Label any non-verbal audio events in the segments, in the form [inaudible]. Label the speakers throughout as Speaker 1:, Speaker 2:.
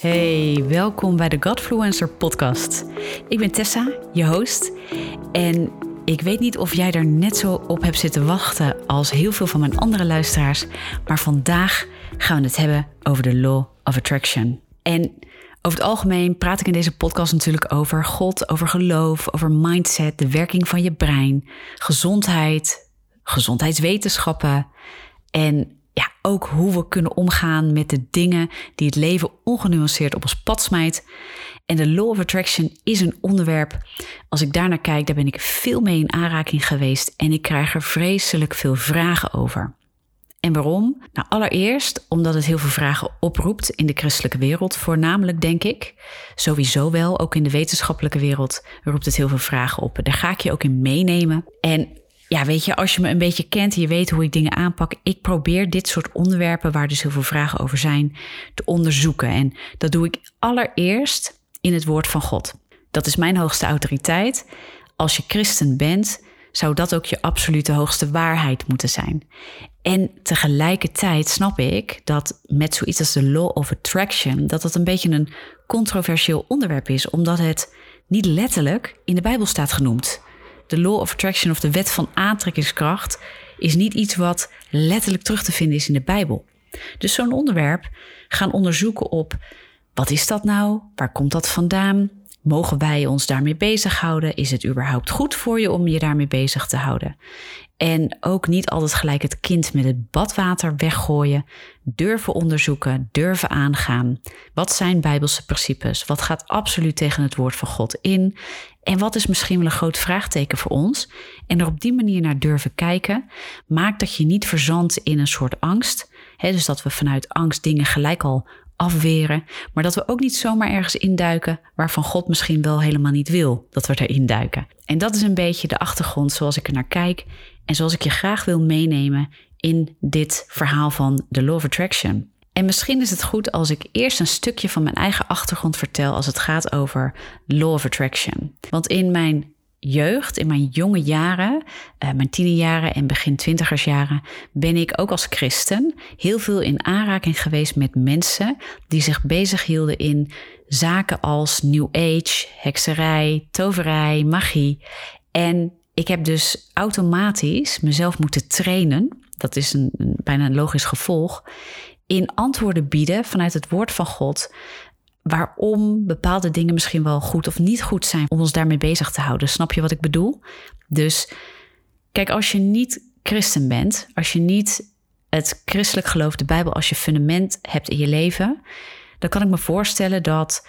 Speaker 1: Hey, welkom bij de Godfluencer podcast. Ik ben Tessa, je host. En ik weet niet of jij er net zo op hebt zitten wachten als heel veel van mijn andere luisteraars. Maar vandaag gaan we het hebben over de Law of Attraction. En over het algemeen praat ik in deze podcast natuurlijk over God, over geloof, over mindset, de werking van je brein, gezondheid, gezondheidswetenschappen en ja, ook hoe we kunnen omgaan met de dingen die het leven ongenuanceerd op ons pad smijt. En de Law of Attraction is een onderwerp. Als ik daarnaar kijk, daar ben ik veel mee in aanraking geweest en ik krijg er vreselijk veel vragen over. En waarom? Nou, allereerst omdat het heel veel vragen oproept in de christelijke wereld, voornamelijk denk ik. Sowieso wel, ook in de wetenschappelijke wereld roept het heel veel vragen op. Daar ga ik je ook in meenemen. En ja, weet je, als je me een beetje kent en je weet hoe ik dingen aanpak, ik probeer dit soort onderwerpen, waar dus heel veel vragen over zijn, te onderzoeken. En dat doe ik allereerst in het woord van God. Dat is mijn hoogste autoriteit. Als je christen bent, zou dat ook je absolute hoogste waarheid moeten zijn. En tegelijkertijd snap ik dat met zoiets als de law of attraction, dat dat een beetje een controversieel onderwerp is, omdat het niet letterlijk in de Bijbel staat genoemd de law of attraction of de wet van aantrekkingskracht is niet iets wat letterlijk terug te vinden is in de Bijbel. Dus zo'n onderwerp gaan onderzoeken op wat is dat nou? Waar komt dat vandaan? Mogen wij ons daarmee bezighouden? Is het überhaupt goed voor je om je daarmee bezig te houden? En ook niet altijd gelijk het kind met het badwater weggooien. Durven onderzoeken, durven aangaan. Wat zijn Bijbelse principes? Wat gaat absoluut tegen het woord van God in? En wat is misschien wel een groot vraagteken voor ons? En er op die manier naar durven kijken, maakt dat je niet verzandt in een soort angst. dus dat we vanuit angst dingen gelijk al afweren, maar dat we ook niet zomaar ergens induiken waarvan God misschien wel helemaal niet wil dat we erin duiken. En dat is een beetje de achtergrond zoals ik er naar kijk en zoals ik je graag wil meenemen in dit verhaal van de Law of Attraction. En misschien is het goed als ik eerst een stukje van mijn eigen achtergrond vertel als het gaat over Law of Attraction. Want in mijn jeugd, in mijn jonge jaren, uh, mijn tienerjaren en begin twintigersjaren, ben ik ook als christen heel veel in aanraking geweest met mensen die zich bezighielden in zaken als New Age, hekserij, toverij, magie. En ik heb dus automatisch mezelf moeten trainen. Dat is een, een bijna een logisch gevolg. In antwoorden bieden vanuit het woord van God waarom bepaalde dingen misschien wel goed of niet goed zijn om ons daarmee bezig te houden. Snap je wat ik bedoel? Dus kijk, als je niet christen bent, als je niet het christelijk geloof, de Bijbel als je fundament hebt in je leven, dan kan ik me voorstellen dat,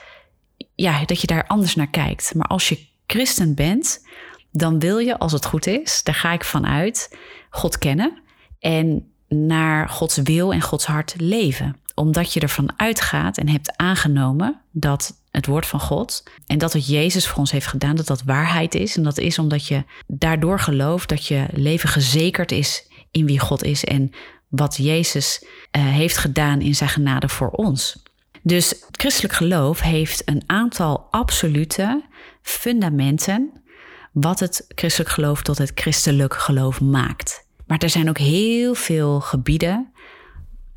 Speaker 1: ja, dat je daar anders naar kijkt. Maar als je christen bent, dan wil je, als het goed is, daar ga ik vanuit, God kennen en naar Gods wil en Gods hart leven omdat je ervan uitgaat en hebt aangenomen dat het woord van God en dat wat Jezus voor ons heeft gedaan, dat dat waarheid is. En dat is omdat je daardoor gelooft dat je leven gezekerd is in wie God is en wat Jezus uh, heeft gedaan in zijn genade voor ons. Dus het christelijk geloof heeft een aantal absolute fundamenten wat het christelijk geloof tot het christelijk geloof maakt. Maar er zijn ook heel veel gebieden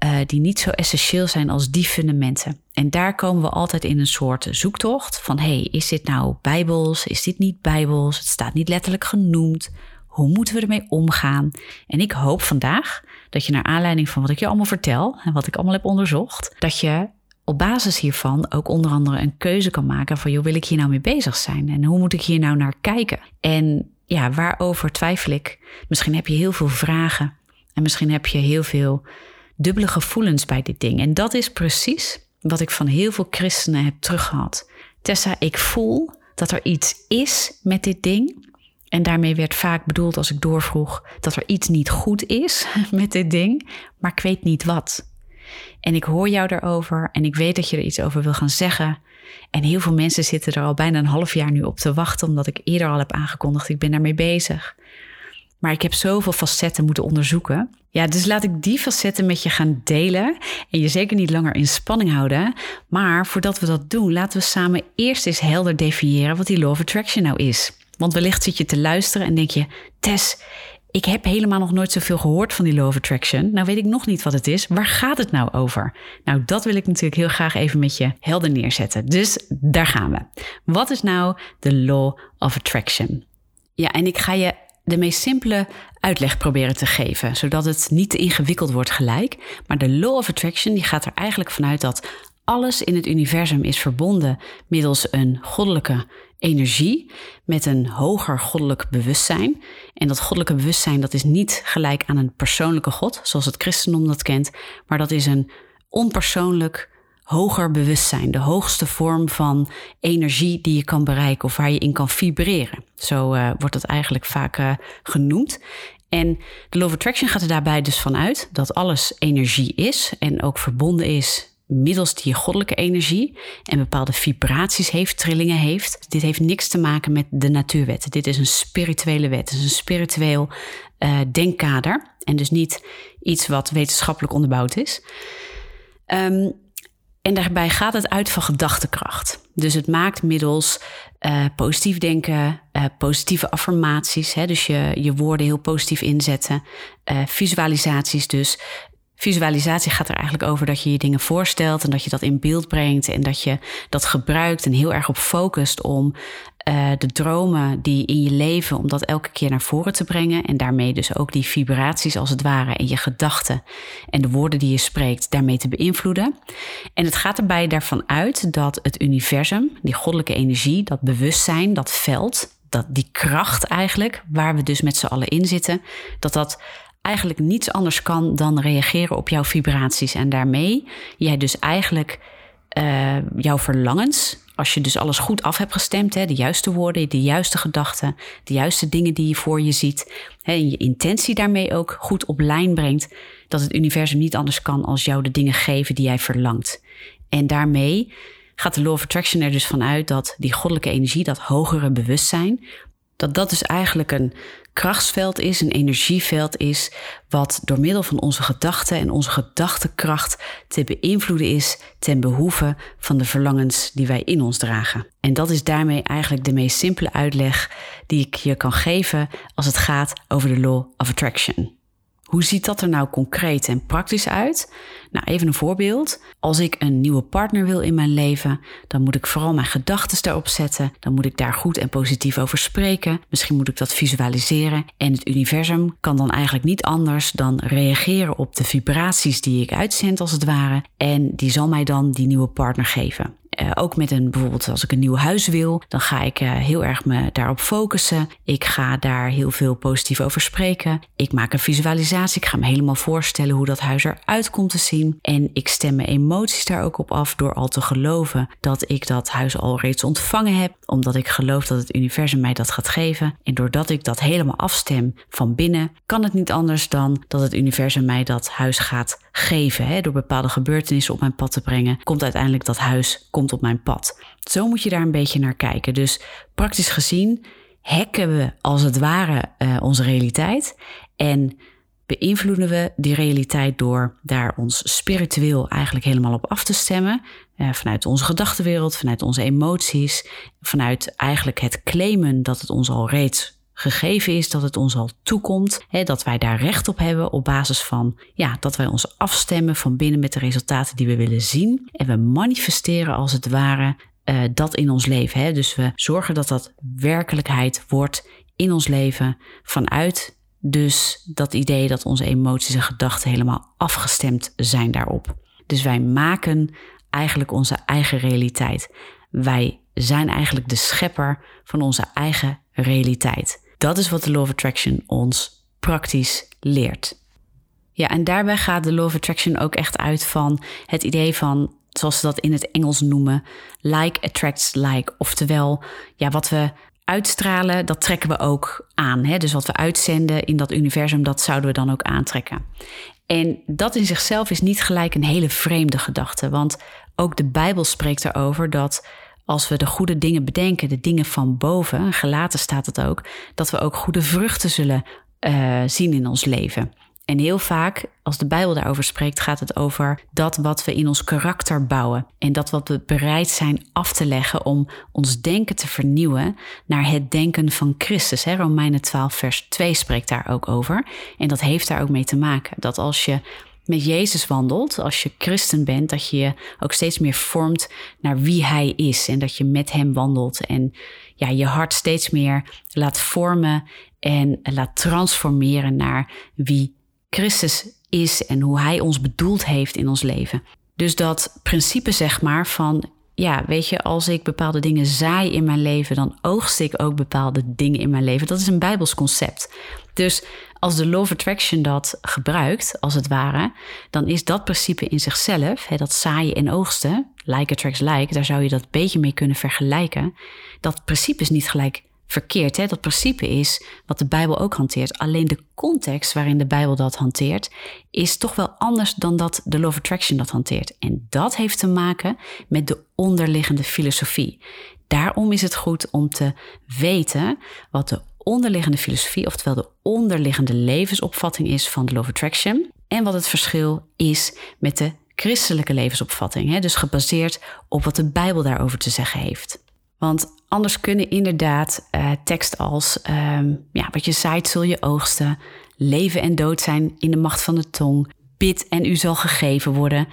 Speaker 1: uh, die niet zo essentieel zijn als die fundamenten. En daar komen we altijd in een soort zoektocht van hey, is dit nou bijbels? Is dit niet bijbels? Het staat niet letterlijk genoemd. Hoe moeten we ermee omgaan? En ik hoop vandaag dat je naar aanleiding van wat ik je allemaal vertel en wat ik allemaal heb onderzocht, dat je op basis hiervan ook onder andere een keuze kan maken van, joh, wil ik hier nou mee bezig zijn? En hoe moet ik hier nou naar kijken? En ja, waarover twijfel ik? Misschien heb je heel veel vragen en misschien heb je heel veel dubbele gevoelens bij dit ding. En dat is precies wat ik van heel veel christenen heb teruggehad. Tessa, ik voel dat er iets is met dit ding. En daarmee werd vaak bedoeld als ik doorvroeg dat er iets niet goed is [laughs] met dit ding, maar ik weet niet wat. En ik hoor jou daarover en ik weet dat je er iets over wil gaan zeggen. En heel veel mensen zitten er al bijna een half jaar nu op te wachten, omdat ik eerder al heb aangekondigd, ik ben daarmee bezig. Maar ik heb zoveel facetten moeten onderzoeken. Ja, dus laat ik die facetten met je gaan delen. En je zeker niet langer in spanning houden. Maar voordat we dat doen, laten we samen eerst eens helder definiëren wat die Law of Attraction nou is. Want wellicht zit je te luisteren en denk je: Tess, ik heb helemaal nog nooit zoveel gehoord van die Law of Attraction. Nou weet ik nog niet wat het is. Waar gaat het nou over? Nou, dat wil ik natuurlijk heel graag even met je helder neerzetten. Dus daar gaan we. Wat is nou de Law of Attraction? Ja, en ik ga je de meest simpele uitleg proberen te geven, zodat het niet te ingewikkeld wordt gelijk. Maar de Law of Attraction die gaat er eigenlijk vanuit dat alles in het universum is verbonden middels een goddelijke energie met een hoger goddelijk bewustzijn. En dat goddelijke bewustzijn dat is niet gelijk aan een persoonlijke God, zoals het christendom dat kent, maar dat is een onpersoonlijk hoger bewustzijn, de hoogste vorm van energie die je kan bereiken of waar je in kan vibreren. Zo uh, wordt dat eigenlijk vaak uh, genoemd. En de of Attraction gaat er daarbij dus vanuit dat alles energie is en ook verbonden is middels die goddelijke energie en bepaalde vibraties heeft, trillingen heeft. Dit heeft niks te maken met de natuurwetten. Dit is een spirituele wet, het is een spiritueel uh, denkkader en dus niet iets wat wetenschappelijk onderbouwd is. Um, en daarbij gaat het uit van gedachtekracht. Dus het maakt middels uh, positief denken, uh, positieve affirmaties, hè, dus je, je woorden heel positief inzetten, uh, visualisaties dus. Visualisatie gaat er eigenlijk over dat je je dingen voorstelt en dat je dat in beeld brengt en dat je dat gebruikt en heel erg op focust om uh, de dromen die in je leven, om dat elke keer naar voren te brengen. En daarmee dus ook die vibraties als het ware in je gedachten en de woorden die je spreekt, daarmee te beïnvloeden. En het gaat erbij daarvan uit dat het universum, die goddelijke energie, dat bewustzijn, dat veld, dat die kracht eigenlijk, waar we dus met z'n allen in zitten, dat dat eigenlijk niets anders kan dan reageren op jouw vibraties. En daarmee jij dus eigenlijk uh, jouw verlangens, als je dus alles goed af hebt gestemd, hè, de juiste woorden, de juiste gedachten, de juiste dingen die je voor je ziet, hè, en je intentie daarmee ook goed op lijn brengt, dat het universum niet anders kan als jou de dingen geven die jij verlangt. En daarmee gaat de Law of Attraction er dus vanuit dat die goddelijke energie, dat hogere bewustzijn, dat dat dus eigenlijk een krachtsveld is, een energieveld is, wat door middel van onze gedachten en onze gedachtenkracht te beïnvloeden is ten behoeve van de verlangens die wij in ons dragen. En dat is daarmee eigenlijk de meest simpele uitleg die ik je kan geven als het gaat over de Law of Attraction. Hoe ziet dat er nou concreet en praktisch uit? Nou, even een voorbeeld. Als ik een nieuwe partner wil in mijn leven, dan moet ik vooral mijn gedachten daarop zetten. Dan moet ik daar goed en positief over spreken. Misschien moet ik dat visualiseren. En het universum kan dan eigenlijk niet anders dan reageren op de vibraties die ik uitzend, als het ware. En die zal mij dan die nieuwe partner geven. Uh, ook met een bijvoorbeeld als ik een nieuw huis wil, dan ga ik uh, heel erg me daarop focussen. Ik ga daar heel veel positief over spreken. Ik maak een visualisatie. Ik ga me helemaal voorstellen hoe dat huis eruit komt te zien. En ik stem mijn emoties daar ook op af door al te geloven dat ik dat huis al reeds ontvangen heb. Omdat ik geloof dat het universum mij dat gaat geven. En doordat ik dat helemaal afstem van binnen, kan het niet anders dan dat het universum mij dat huis gaat geven. Hè? Door bepaalde gebeurtenissen op mijn pad te brengen, komt uiteindelijk dat huis op mijn pad. Zo moet je daar een beetje naar kijken. Dus praktisch gezien hacken we als het ware uh, onze realiteit en beïnvloeden we die realiteit door daar ons spiritueel eigenlijk helemaal op af te stemmen. Uh, vanuit onze gedachtenwereld, vanuit onze emoties, vanuit eigenlijk het claimen dat het ons al reeds gegeven is dat het ons al toekomt, hè, dat wij daar recht op hebben op basis van ja, dat wij ons afstemmen van binnen met de resultaten die we willen zien. En we manifesteren als het ware uh, dat in ons leven. Hè. Dus we zorgen dat dat werkelijkheid wordt in ons leven vanuit dus dat idee dat onze emoties en gedachten helemaal afgestemd zijn daarop. Dus wij maken eigenlijk onze eigen realiteit. Wij zijn eigenlijk de schepper van onze eigen realiteit. Dat is wat de Law of Attraction ons praktisch leert. Ja, en daarbij gaat de Law of Attraction ook echt uit van het idee van, zoals ze dat in het Engels noemen, like attracts like. Oftewel, ja, wat we uitstralen, dat trekken we ook aan. Hè? Dus wat we uitzenden in dat universum, dat zouden we dan ook aantrekken. En dat in zichzelf is niet gelijk een hele vreemde gedachte, want ook de Bijbel spreekt erover dat als we de goede dingen bedenken, de dingen van boven, gelaten staat het ook, dat we ook goede vruchten zullen uh, zien in ons leven. En heel vaak, als de Bijbel daarover spreekt, gaat het over dat wat we in ons karakter bouwen. En dat wat we bereid zijn af te leggen om ons denken te vernieuwen naar het denken van Christus. Romeinen 12, vers 2 spreekt daar ook over. En dat heeft daar ook mee te maken. Dat als je met Jezus wandelt, als je christen bent, dat je je ook steeds meer vormt naar wie Hij is. En dat je met Hem wandelt en ja, je hart steeds meer laat vormen en laat transformeren naar wie Christus is en hoe Hij ons bedoeld heeft in ons leven. Dus dat principe, zeg maar, van ja, weet je, als ik bepaalde dingen zaai in mijn leven, dan oogst ik ook bepaalde dingen in mijn leven. Dat is een Bijbels concept. Dus als de Law of Attraction dat gebruikt, als het ware, dan is dat principe in zichzelf, hè, dat zaaien en oogsten, like attracts like, daar zou je dat beetje mee kunnen vergelijken. Dat principe is niet gelijk verkeerd. Hè? Dat principe is wat de Bijbel ook hanteert. Alleen de context waarin de Bijbel dat hanteert, is toch wel anders dan dat de Law of Attraction dat hanteert. En dat heeft te maken met de onderliggende filosofie. Daarom is het goed om te weten wat de onderliggende filosofie, oftewel de onderliggende levensopvatting is van de of Attraction. En wat het verschil is met de christelijke levensopvatting. Hè? Dus gebaseerd op wat de Bijbel daarover te zeggen heeft. Want anders kunnen inderdaad uh, tekst als um, ja, wat je zaait zul je oogsten, leven en dood zijn in de macht van de tong, bid en u zal gegeven worden.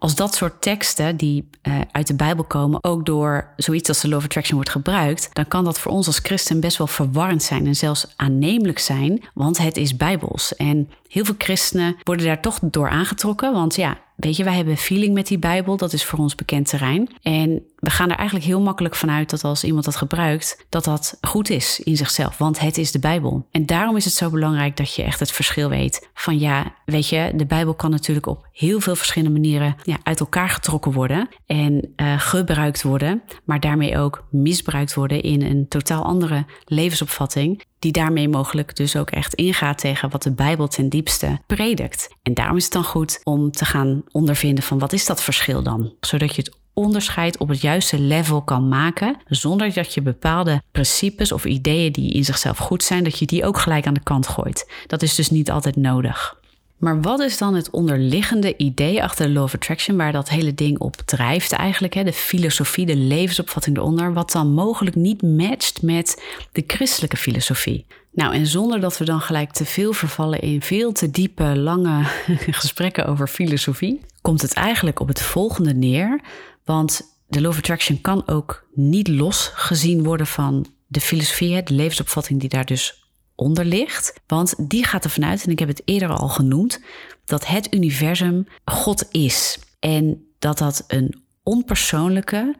Speaker 1: Als dat soort teksten die uh, uit de Bijbel komen ook door zoiets als de of Attraction wordt gebruikt, dan kan dat voor ons als christen best wel verwarrend zijn en zelfs aannemelijk zijn, want het is Bijbels. En heel veel christenen worden daar toch door aangetrokken, want ja, weet je, wij hebben feeling met die Bijbel, dat is voor ons bekend terrein. En we gaan er eigenlijk heel makkelijk vanuit dat als iemand dat gebruikt, dat dat goed is in zichzelf, want het is de Bijbel. En daarom is het zo belangrijk dat je echt het verschil weet van ja, weet je, de Bijbel kan natuurlijk op heel veel verschillende manieren ja, uit elkaar getrokken worden en uh, gebruikt worden, maar daarmee ook misbruikt worden in een totaal andere levensopvatting, die daarmee mogelijk dus ook echt ingaat tegen wat de Bijbel ten diepste predikt. En daarom is het dan goed om te gaan ondervinden van wat is dat verschil dan, zodat je het onderscheid op het juiste level kan maken, zonder dat je bepaalde principes of ideeën die in zichzelf goed zijn, dat je die ook gelijk aan de kant gooit. Dat is dus niet altijd nodig. Maar wat is dan het onderliggende idee achter de Law of Attraction, waar dat hele ding op drijft eigenlijk? Hè? De filosofie, de levensopvatting eronder, wat dan mogelijk niet matcht met de christelijke filosofie. Nou, en zonder dat we dan gelijk te veel vervallen in veel te diepe, lange [laughs] gesprekken over filosofie, komt het eigenlijk op het volgende neer. Want de Law of Attraction kan ook niet los gezien worden van de filosofie, de levensopvatting die daar dus onder ligt. Want die gaat ervan uit, en ik heb het eerder al genoemd, dat het universum God is. En dat dat een onpersoonlijke,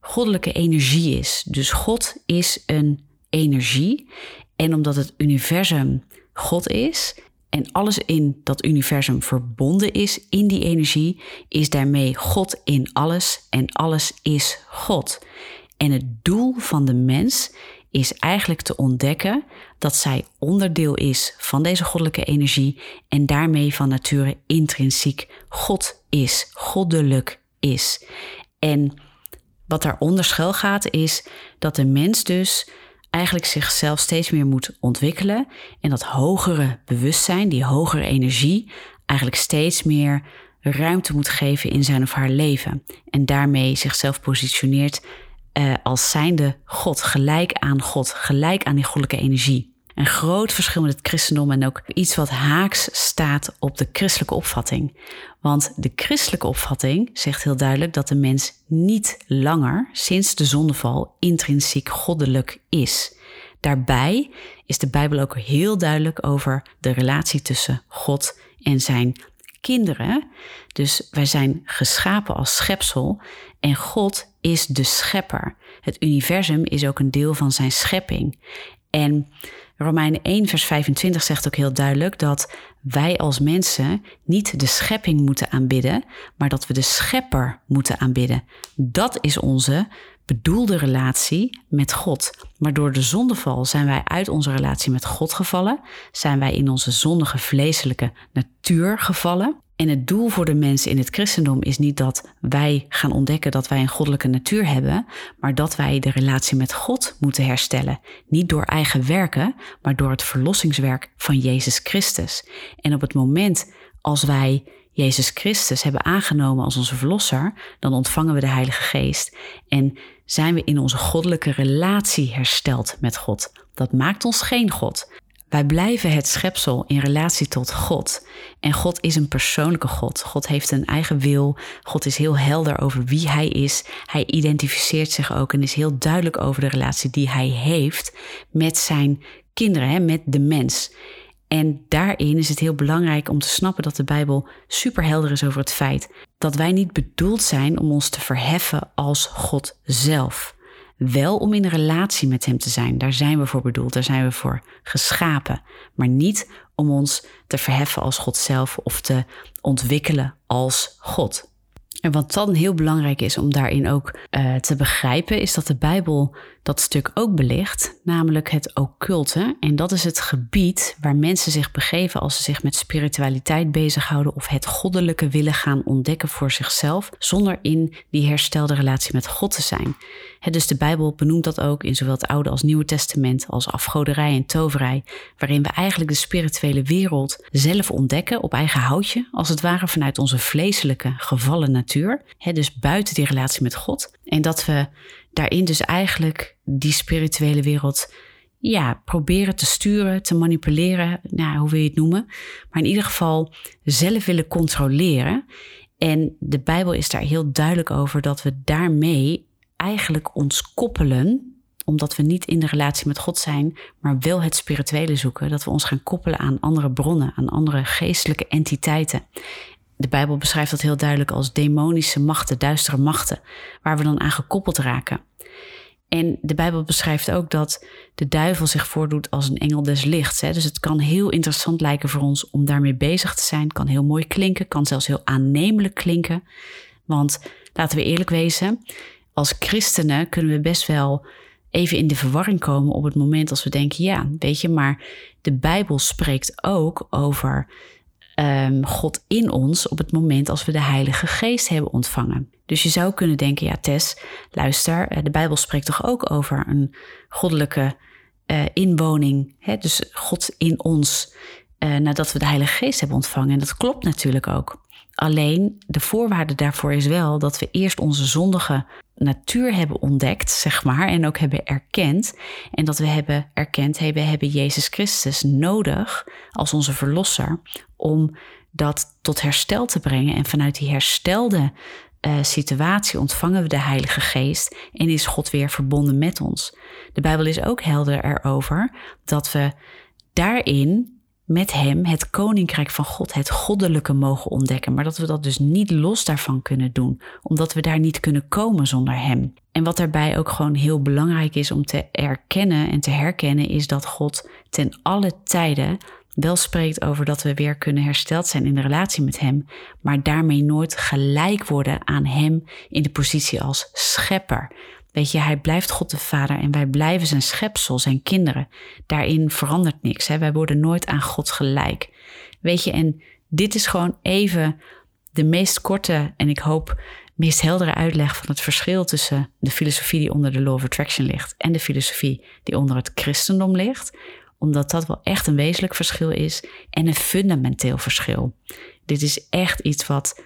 Speaker 1: goddelijke energie is. Dus God is een energie. En omdat het universum God is en alles in dat universum verbonden is in die energie, is daarmee God in alles en alles is God. En het doel van de mens is eigenlijk te ontdekken dat zij onderdeel is van deze goddelijke energie en daarmee van nature intrinsiek God is, goddelijk is. En wat daaronder schuil gaat is dat de mens dus eigenlijk zichzelf steeds meer moet ontwikkelen en dat hogere bewustzijn, die hogere energie, eigenlijk steeds meer ruimte moet geven in zijn of haar leven en daarmee zichzelf positioneert uh, als zijnde God, gelijk aan God, gelijk aan die goddelijke energie. Een groot verschil met het christendom en ook iets wat haaks staat op de christelijke opvatting. Want de christelijke opvatting zegt heel duidelijk dat de mens niet langer sinds de zondeval intrinsiek goddelijk is. Daarbij is de Bijbel ook heel duidelijk over de relatie tussen God en zijn kinderen. Dus wij zijn geschapen als schepsel en God is de schepper. Het universum is ook een deel van zijn schepping. En Romeinen 1, vers 25 zegt ook heel duidelijk dat wij als mensen niet de schepping moeten aanbidden, maar dat we de schepper moeten aanbidden. Dat is onze bedoelde relatie met God. Maar door de zondeval zijn wij uit onze relatie met God gevallen, zijn wij in onze zondige vleeselijke natuur gevallen. En het doel voor de mensen in het christendom is niet dat wij gaan ontdekken dat wij een goddelijke natuur hebben, maar dat wij de relatie met God moeten herstellen. Niet door eigen werken, maar door het verlossingswerk van Jezus Christus. En op het moment als wij Jezus Christus hebben aangenomen als onze verlosser, dan ontvangen we de Heilige Geest en zijn we in onze goddelijke relatie hersteld met God. Dat maakt ons geen God. Wij blijven het schepsel in relatie tot God. En God is een persoonlijke God. God heeft een eigen wil. God is heel helder over wie Hij is. Hij identificeert zich ook en is heel duidelijk over de relatie die Hij heeft met zijn kinderen, met de mens. En daarin is het heel belangrijk om te snappen dat de Bijbel superhelder is over het feit dat wij niet bedoeld zijn om ons te verheffen als God zelf. Wel om in relatie met Hem te zijn, daar zijn we voor bedoeld, daar zijn we voor geschapen. Maar niet om ons te verheffen als God zelf of te ontwikkelen als God. En wat dan heel belangrijk is om daarin ook uh, te begrijpen, is dat de Bijbel dat stuk ook belicht, namelijk het occulte. En dat is het gebied waar mensen zich begeven als ze zich met spiritualiteit bezighouden of het goddelijke willen gaan ontdekken voor zichzelf, zonder in die herstelde relatie met God te zijn. dus de Bijbel benoemt dat ook in zowel het Oude als Nieuwe Testament als afgoderij en toverij, waarin we eigenlijk de spirituele wereld zelf ontdekken op eigen houtje, als het ware vanuit onze vleeselijke gevallen natuur, dus buiten die relatie met God. En dat we daarin dus eigenlijk die spirituele wereld ja, proberen te sturen, te manipuleren, nou, hoe wil je het noemen. Maar in ieder geval zelf willen controleren. En de Bijbel is daar heel duidelijk over dat we daarmee eigenlijk ons koppelen, omdat we niet in de relatie met God zijn, maar wel het spirituele zoeken, dat we ons gaan koppelen aan andere bronnen, aan andere geestelijke entiteiten de Bijbel beschrijft dat heel duidelijk als demonische machten, duistere machten, waar we dan aan gekoppeld raken. En de Bijbel beschrijft ook dat de duivel zich voordoet als een engel des lichts. Hè? Dus het kan heel interessant lijken voor ons om daarmee bezig te zijn. Kan heel mooi klinken, kan zelfs heel aannemelijk klinken. Want laten we eerlijk wezen, als christenen kunnen we best wel even in de verwarring komen op het moment als we denken: ja, weet je, maar de Bijbel spreekt ook over um, God in ons op het moment als we de Heilige Geest hebben ontvangen. Dus je zou kunnen denken, ja Tess, luister, eh, de Bijbel spreekt toch ook over een goddelijke uh, inwoning, hè? dus God in ons uh, nadat we de Heilige Geest hebben ontvangen. En dat klopt natuurlijk ook. Alleen de voorwaarde daarvoor is wel dat we eerst onze zondige natuur hebben ontdekt, zeg maar, en ook hebben erkend. En dat we hebben erkend, hey, we hebben Jezus Christus nodig als onze verlosser om dat tot herstel te brengen. En vanuit die herstelde uh, situatie ontvangen we de Heilige Geest en is God weer verbonden met ons. De Bijbel is ook helder erover dat we daarin met Hem het koninkrijk van God, het goddelijke mogen ontdekken. Maar dat we dat dus niet los daarvan kunnen doen, omdat we daar niet kunnen komen zonder Hem. En wat daarbij ook gewoon heel belangrijk is om te erkennen en te herkennen, is dat God ten alle tijden wel spreekt over dat we weer kunnen hersteld zijn in de relatie met Hem, maar daarmee nooit gelijk worden aan Hem in de positie als schepper. Weet je, hij blijft God de Vader en wij blijven zijn schepsel, zijn kinderen. Daarin verandert niks. Hè? Wij worden nooit aan God gelijk. Weet je, en dit is gewoon even de meest korte en ik hoop meest heldere uitleg van het verschil tussen de filosofie die onder de Law of Attraction ligt en de filosofie die onder het christendom ligt. Omdat dat wel echt een wezenlijk verschil is en een fundamenteel verschil. Dit is echt iets wat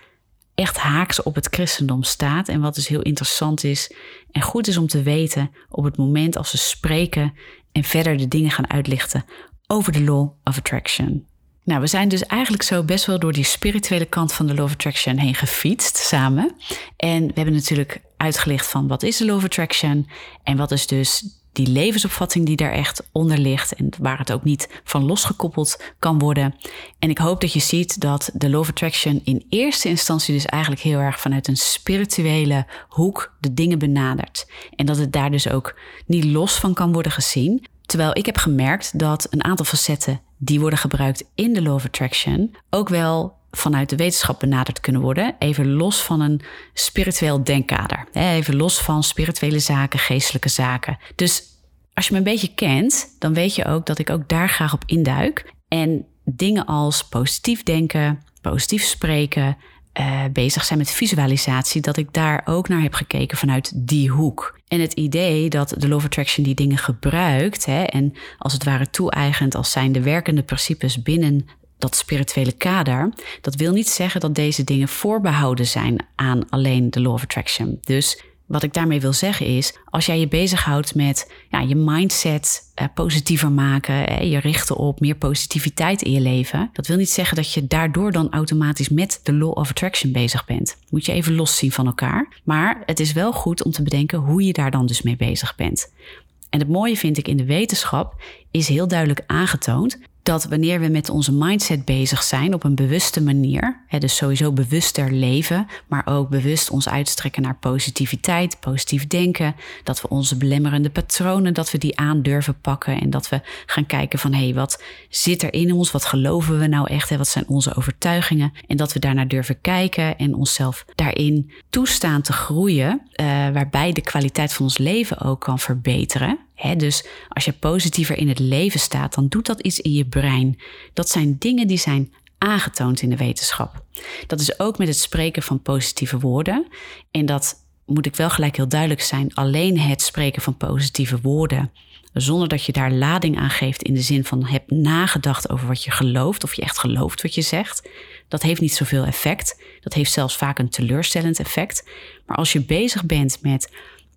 Speaker 1: echt haaks op het christendom staat. En wat dus heel interessant is en goed is om te weten op het moment als we spreken en verder de dingen gaan uitlichten over de Law of Attraction. Nou, we zijn dus eigenlijk zo best wel door die spirituele kant van de Law of Attraction heen gefietst samen. En we hebben natuurlijk uitgelicht van wat is de Law of Attraction en wat is dus die levensopvatting die daar echt onder ligt en waar het ook niet van losgekoppeld kan worden. En ik hoop dat je ziet dat de of Attraction in eerste instantie dus eigenlijk heel erg vanuit een spirituele hoek de dingen benadert. En dat het daar dus ook niet los van kan worden gezien. Terwijl ik heb gemerkt dat een aantal facetten die worden gebruikt in de of Attraction ook wel vanuit de wetenschap benaderd kunnen worden. Even los van een spiritueel denkkader. Even los van spirituele zaken, geestelijke zaken. Dus als je me een beetje kent, dan weet je ook dat ik ook daar graag op induik. En dingen als positief denken, positief spreken, uh, bezig zijn met visualisatie, dat ik daar ook naar heb gekeken vanuit die hoek. En het idee dat de Law of Attraction die dingen gebruikt hè, en als het ware toe-eigent als zijn de werkende principes binnen dat spirituele kader, dat wil niet zeggen dat deze dingen voorbehouden zijn aan alleen de Law of Attraction. Dus wat ik daarmee wil zeggen is, als jij je bezighoudt met ja, je mindset uh, positiever maken, hè, je richten op meer positiviteit in je leven, dat wil niet zeggen dat je daardoor dan automatisch met de law of attraction bezig bent. Moet je even loszien van elkaar. Maar het is wel goed om te bedenken hoe je daar dan dus mee bezig bent. En het mooie vind ik in de wetenschap is heel duidelijk aangetoond dat wanneer we met onze mindset bezig zijn op een bewuste manier, hè, dus sowieso bewuster leven, maar ook bewust ons uitstrekken naar positiviteit, positief denken, dat we onze belemmerende patronen, dat we die aan durven pakken en dat we gaan kijken van hé, hey, wat zit er in ons, wat geloven we nou echt, hè, wat zijn onze overtuigingen? En dat we daarnaar durven kijken en onszelf daarin toestaan te groeien, uh, waarbij de kwaliteit van ons leven ook kan verbeteren dus als je positiever in het leven staat, dan doet dat iets in je brein. Dat zijn dingen die zijn aangetoond in de wetenschap. Dat is ook met het spreken van positieve woorden. En dat moet ik wel gelijk heel duidelijk zijn. Alleen het spreken van positieve woorden, zonder dat je daar lading aan geeft in de zin van heb nagedacht over wat je gelooft, of je echt gelooft wat je zegt, dat heeft niet zoveel effect. Dat heeft zelfs vaak een teleurstellend effect. Maar als je bezig bent met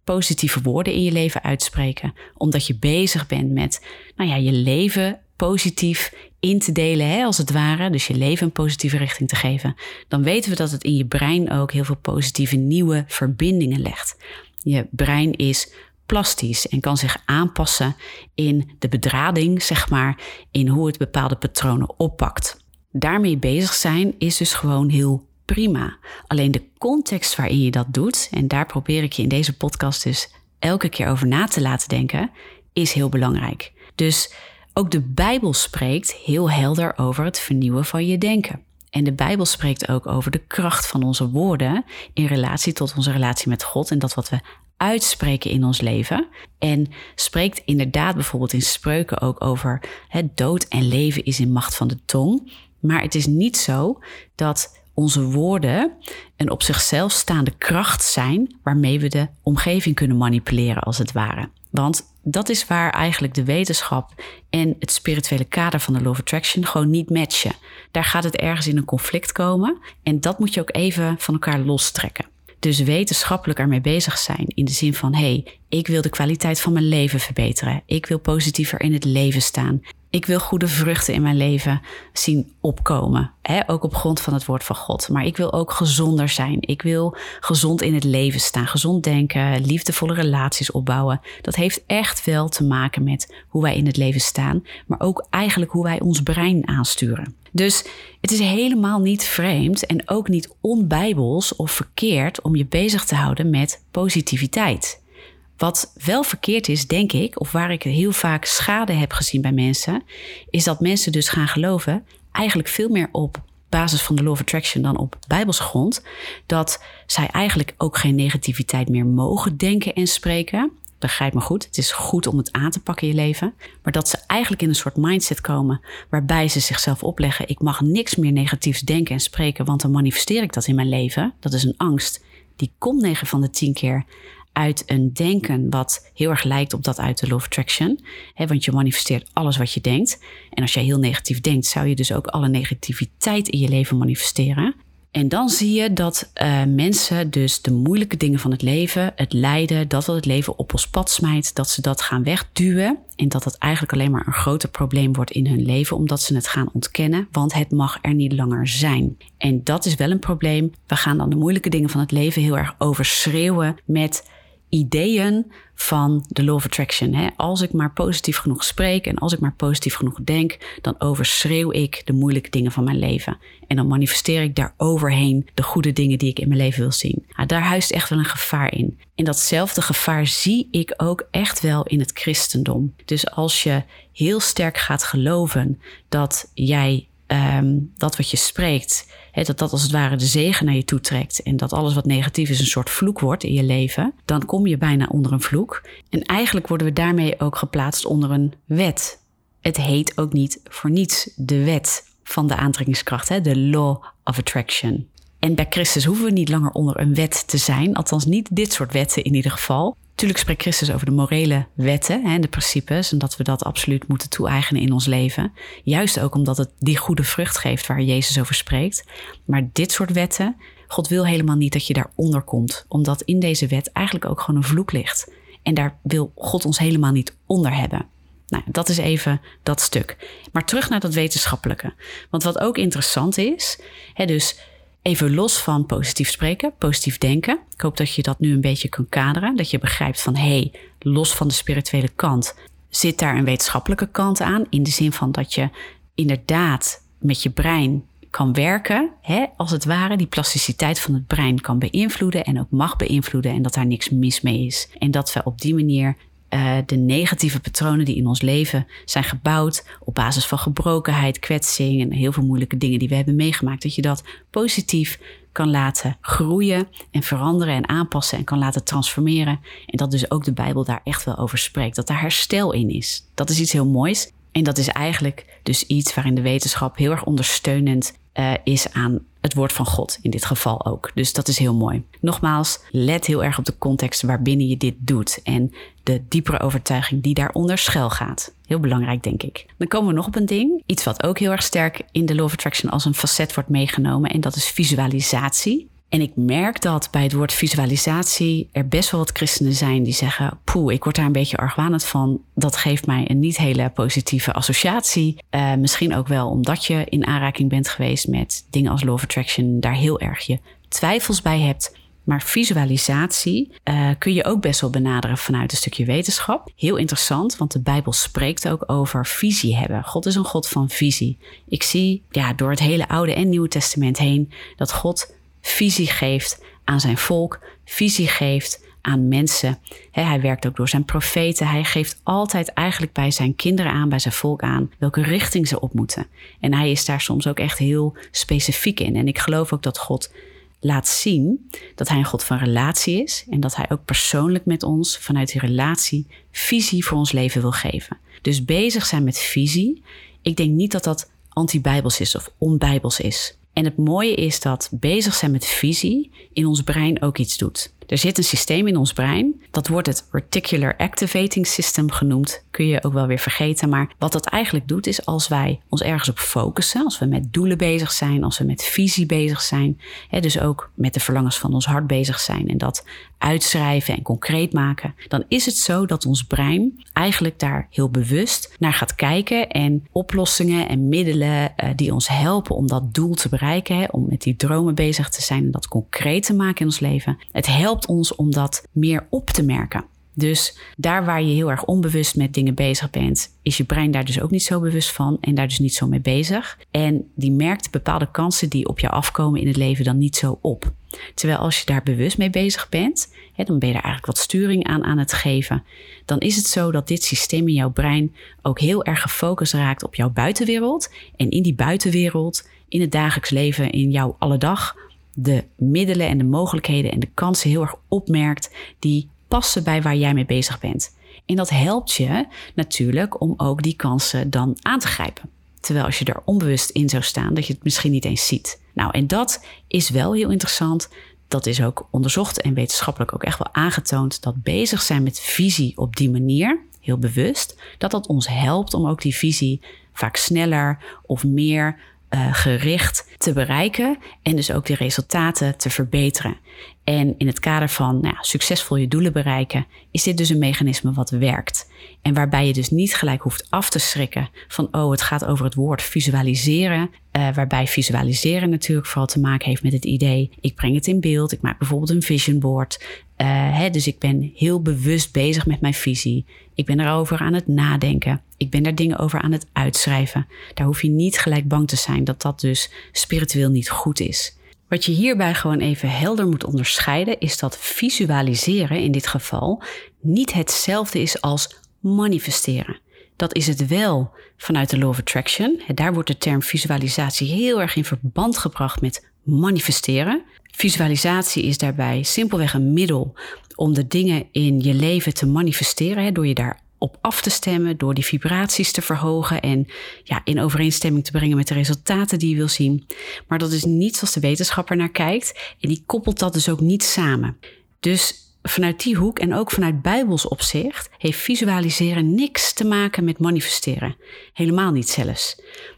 Speaker 1: positieve woorden in je leven uitspreken. Omdat je bezig bent met nou ja, je leven positief in te delen, hè, als het ware. Dus je leven een positieve richting te geven. Dan weten we dat het in je brein ook heel veel positieve nieuwe verbindingen legt. Je brein is plastisch en kan zich aanpassen in de bedrading, zeg maar, in hoe het bepaalde patronen oppakt. Daarmee bezig zijn is dus gewoon heel prima. Alleen de context waarin je dat doet, en daar probeer ik je in deze podcast dus elke keer over na te laten denken, is heel belangrijk. Dus ook de Bijbel spreekt heel helder over het vernieuwen van je denken. En de Bijbel spreekt ook over de kracht van onze woorden in relatie tot onze relatie met God en dat wat we uitspreken in ons leven. En spreekt inderdaad bijvoorbeeld in spreuken ook over het dood en leven is in macht van de tong. Maar het is niet zo dat onze woorden een op zichzelf staande kracht zijn waarmee we de omgeving kunnen manipuleren, als het ware. Want dat is waar eigenlijk de wetenschap en het spirituele kader van de Law of Attraction gewoon niet matchen. Daar gaat het ergens in een conflict komen en dat moet je ook even van elkaar lostrekken. Dus wetenschappelijk ermee bezig zijn in de zin van: hé, hey, ik wil de kwaliteit van mijn leven verbeteren. Ik wil positiever in het leven staan. Ik wil goede vruchten in mijn leven zien opkomen. Hè? Ook op grond van het woord van God. Maar ik wil ook gezonder zijn. Ik wil gezond in het leven staan. Gezond denken, liefdevolle relaties opbouwen. Dat heeft echt wel te maken met hoe wij in het leven staan. Maar ook eigenlijk hoe wij ons brein aansturen. Dus het is helemaal niet vreemd en ook niet onbijbels of verkeerd om je bezig te houden met positiviteit. Wat wel verkeerd is, denk ik, of waar ik heel vaak schade heb gezien bij mensen, is dat mensen dus gaan geloven, eigenlijk veel meer op basis van de Law of Attraction dan op Bijbelsgrond, dat zij eigenlijk ook geen negativiteit meer mogen denken en spreken. Begrijp me goed, het is goed om het aan te pakken in je leven, maar dat ze eigenlijk in een soort mindset komen waarbij ze zichzelf opleggen: ik mag niks meer negatiefs denken en spreken, want dan manifesteer ik dat in mijn leven. Dat is een angst. Die komt 9 van de 10 keer uit een denken wat heel erg lijkt op dat uit de Law of Attraction. want je manifesteert alles wat je denkt. En als jij heel negatief denkt, zou je dus ook alle negativiteit in je leven manifesteren. En dan zie je dat uh, mensen dus de moeilijke dingen van het leven, het lijden, dat wat het leven op ons pad smijt, dat ze dat gaan wegduwen. En dat dat eigenlijk alleen maar een groter probleem wordt in hun leven, omdat ze het gaan ontkennen, want het mag er niet langer zijn. En dat is wel een probleem. We gaan dan de moeilijke dingen van het leven heel erg overschreeuwen met ideeën van de Law of Attraction. Hè? Als ik maar positief genoeg spreek en als ik maar positief genoeg denk, dan overschreeuw ik de moeilijke dingen van mijn leven. En dan manifesteer ik daar overheen de goede dingen die ik in mijn leven wil zien. daar huist echt wel een gevaar in. En datzelfde gevaar zie ik ook echt wel in het christendom. Dus als je heel sterk gaat geloven dat jij ehm, dat wat je spreekt, dat dat als het ware de zegen naar je toe trekt en dat alles wat negatief is een soort vloek wordt in je leven, dan kom je bijna onder een vloek. En eigenlijk worden we daarmee ook geplaatst onder een wet. Het heet ook niet voor niets de wet van de aantrekkingskracht, de law of attraction. En bij Christus hoeven we niet langer onder een wet te zijn, althans niet dit soort wetten in ieder geval. Tuurlijk spreekt Christus over de morele wetten en de principes en dat we dat absoluut moeten toe-eigenen in ons leven. Juist ook omdat het die goede vrucht geeft waar Jezus over spreekt. Maar dit soort wetten, God wil helemaal niet dat je daaronder komt, omdat in deze wet eigenlijk ook gewoon een vloek ligt. En daar wil God ons helemaal niet onder hebben. Nou, dat is even dat stuk. Maar terug naar dat wetenschappelijke. Want wat ook interessant is, hè, dus even los van positief spreken, positief denken. Ik hoop dat je dat nu een beetje kan kaderen. Dat je begrijpt van hé, hey, los van de spirituele kant zit daar een wetenschappelijke kant aan. In de zin van dat je inderdaad met je brein kan werken, hè, als het ware, die plasticiteit van het brein kan beïnvloeden en ook mag beïnvloeden en dat daar niks mis mee is. En dat we op die manier uh, de negatieve patronen die in ons leven zijn gebouwd op basis van gebrokenheid, kwetsing en heel veel moeilijke dingen die we hebben meegemaakt, dat je dat positief kan laten groeien en veranderen en aanpassen en kan laten transformeren. En dat dus ook de Bijbel daar echt wel over spreekt, dat daar herstel in is. Dat is iets heel moois. En dat is eigenlijk dus iets waarin de wetenschap heel erg ondersteunend uh, is aan het woord van God in dit geval ook. Dus dat is heel mooi. Nogmaals, let heel erg op de context waarbinnen je dit doet en de diepere overtuiging die daaronder schuil gaat. Heel belangrijk, denk ik. Dan komen we nog op een ding. Iets wat ook heel erg sterk in de Law of Attraction als een facet wordt meegenomen. En dat is visualisatie. En ik merk dat bij het woord visualisatie er best wel wat christenen zijn die zeggen: Poeh, ik word daar een beetje argwanend van. Dat geeft mij een niet hele positieve associatie. Uh, misschien ook wel omdat je in aanraking bent geweest met dingen als Law of Attraction, daar heel erg je twijfels bij hebt. Maar visualisatie uh, kun je ook best wel benaderen vanuit een stukje wetenschap. Heel interessant, want de Bijbel spreekt ook over visie hebben. God is een God van visie. Ik zie ja, door het hele Oude en Nieuwe Testament heen dat God visie geeft aan zijn volk, visie geeft aan mensen. hij werkt ook door zijn profeten. Hij geeft altijd eigenlijk bij zijn kinderen aan, bij zijn volk aan, welke richting ze op moeten. En hij is daar soms ook echt heel specifiek in. En ik geloof ook dat God laat zien dat hij een God van relatie is en dat hij ook persoonlijk met ons vanuit die relatie visie voor ons leven wil geven. Dus bezig zijn met visie, ik denk niet dat dat anti-bijbels is of onbijbels is. En het mooie is dat bezig zijn met visie in ons brein ook iets doet. Er zit een systeem in ons brein, dat wordt het Reticular Activating System genoemd. Kun je ook wel weer vergeten, maar wat dat eigenlijk doet is als wij ons ergens op focussen, als we met doelen bezig zijn, als we met visie bezig zijn, hè, dus ook met de verlangens van ons hart bezig zijn en dat uitschrijven en concreet maken, dan is het zo dat ons brein eigenlijk daar heel bewust naar gaat kijken en oplossingen en middelen uh, die ons helpen om dat doel te bereiken, hè, om met die dromen bezig te zijn en dat concreet te maken in ons leven. Het helpt ons om dat meer op te merken. Dus daar waar je heel erg onbewust met dingen bezig bent, is je brein daar dus ook niet zo bewust van en daar dus niet zo mee bezig. En die merkt bepaalde kansen die op je afkomen in het leven dan niet zo op. Terwijl als je daar bewust mee bezig bent, hè, dan ben je daar eigenlijk wat sturing aan aan het geven. Dan is het zo dat dit systeem in jouw brein ook heel erg gefocust raakt op jouw buitenwereld. En in die buitenwereld, in het dagelijks leven, in jouw alledag, de middelen en de mogelijkheden en de kansen heel erg opmerkt die passen bij waar jij mee bezig bent. En dat helpt je natuurlijk om ook die kansen dan aan te grijpen. Terwijl als je er onbewust in zou staan, dat je het misschien niet eens ziet. Nou, en dat is wel heel interessant. Dat is ook onderzocht en wetenschappelijk ook echt wel aangetoond dat bezig zijn met visie op die manier, heel bewust, dat dat ons helpt om ook die visie vaak sneller of meer uh, gericht te bereiken en dus ook de resultaten te verbeteren. En in het kader van nou, succesvol je doelen bereiken, is dit dus een mechanisme wat werkt. En waarbij je dus niet gelijk hoeft af te schrikken van, oh, het gaat over het woord visualiseren. Uh, waarbij visualiseren natuurlijk vooral te maken heeft met het idee, ik breng het in beeld, ik maak bijvoorbeeld een vision board. Uh, hè, dus ik ben heel bewust bezig met mijn visie. Ik ben erover aan het nadenken. Ik ben daar dingen over aan het uitschrijven. Daar hoef je niet gelijk bang te zijn dat dat dus spiritueel niet goed is. Wat je hierbij gewoon even helder moet onderscheiden, is dat visualiseren in dit geval niet hetzelfde is als manifesteren. Dat is het wel vanuit de Law of Attraction. Daar wordt de term visualisatie heel erg in verband gebracht met manifesteren. Visualisatie is daarbij simpelweg een middel om de dingen in je leven te manifesteren, door je daar op af te stemmen, door die vibraties te verhogen en ja, in overeenstemming te brengen met de resultaten die je wil zien. Maar dat is niet zoals de wetenschapper naar kijkt en die koppelt dat dus ook niet samen. Dus vanuit die hoek en ook vanuit Bijbels opzicht heeft visualiseren niks te maken met manifesteren. Helemaal niet zelfs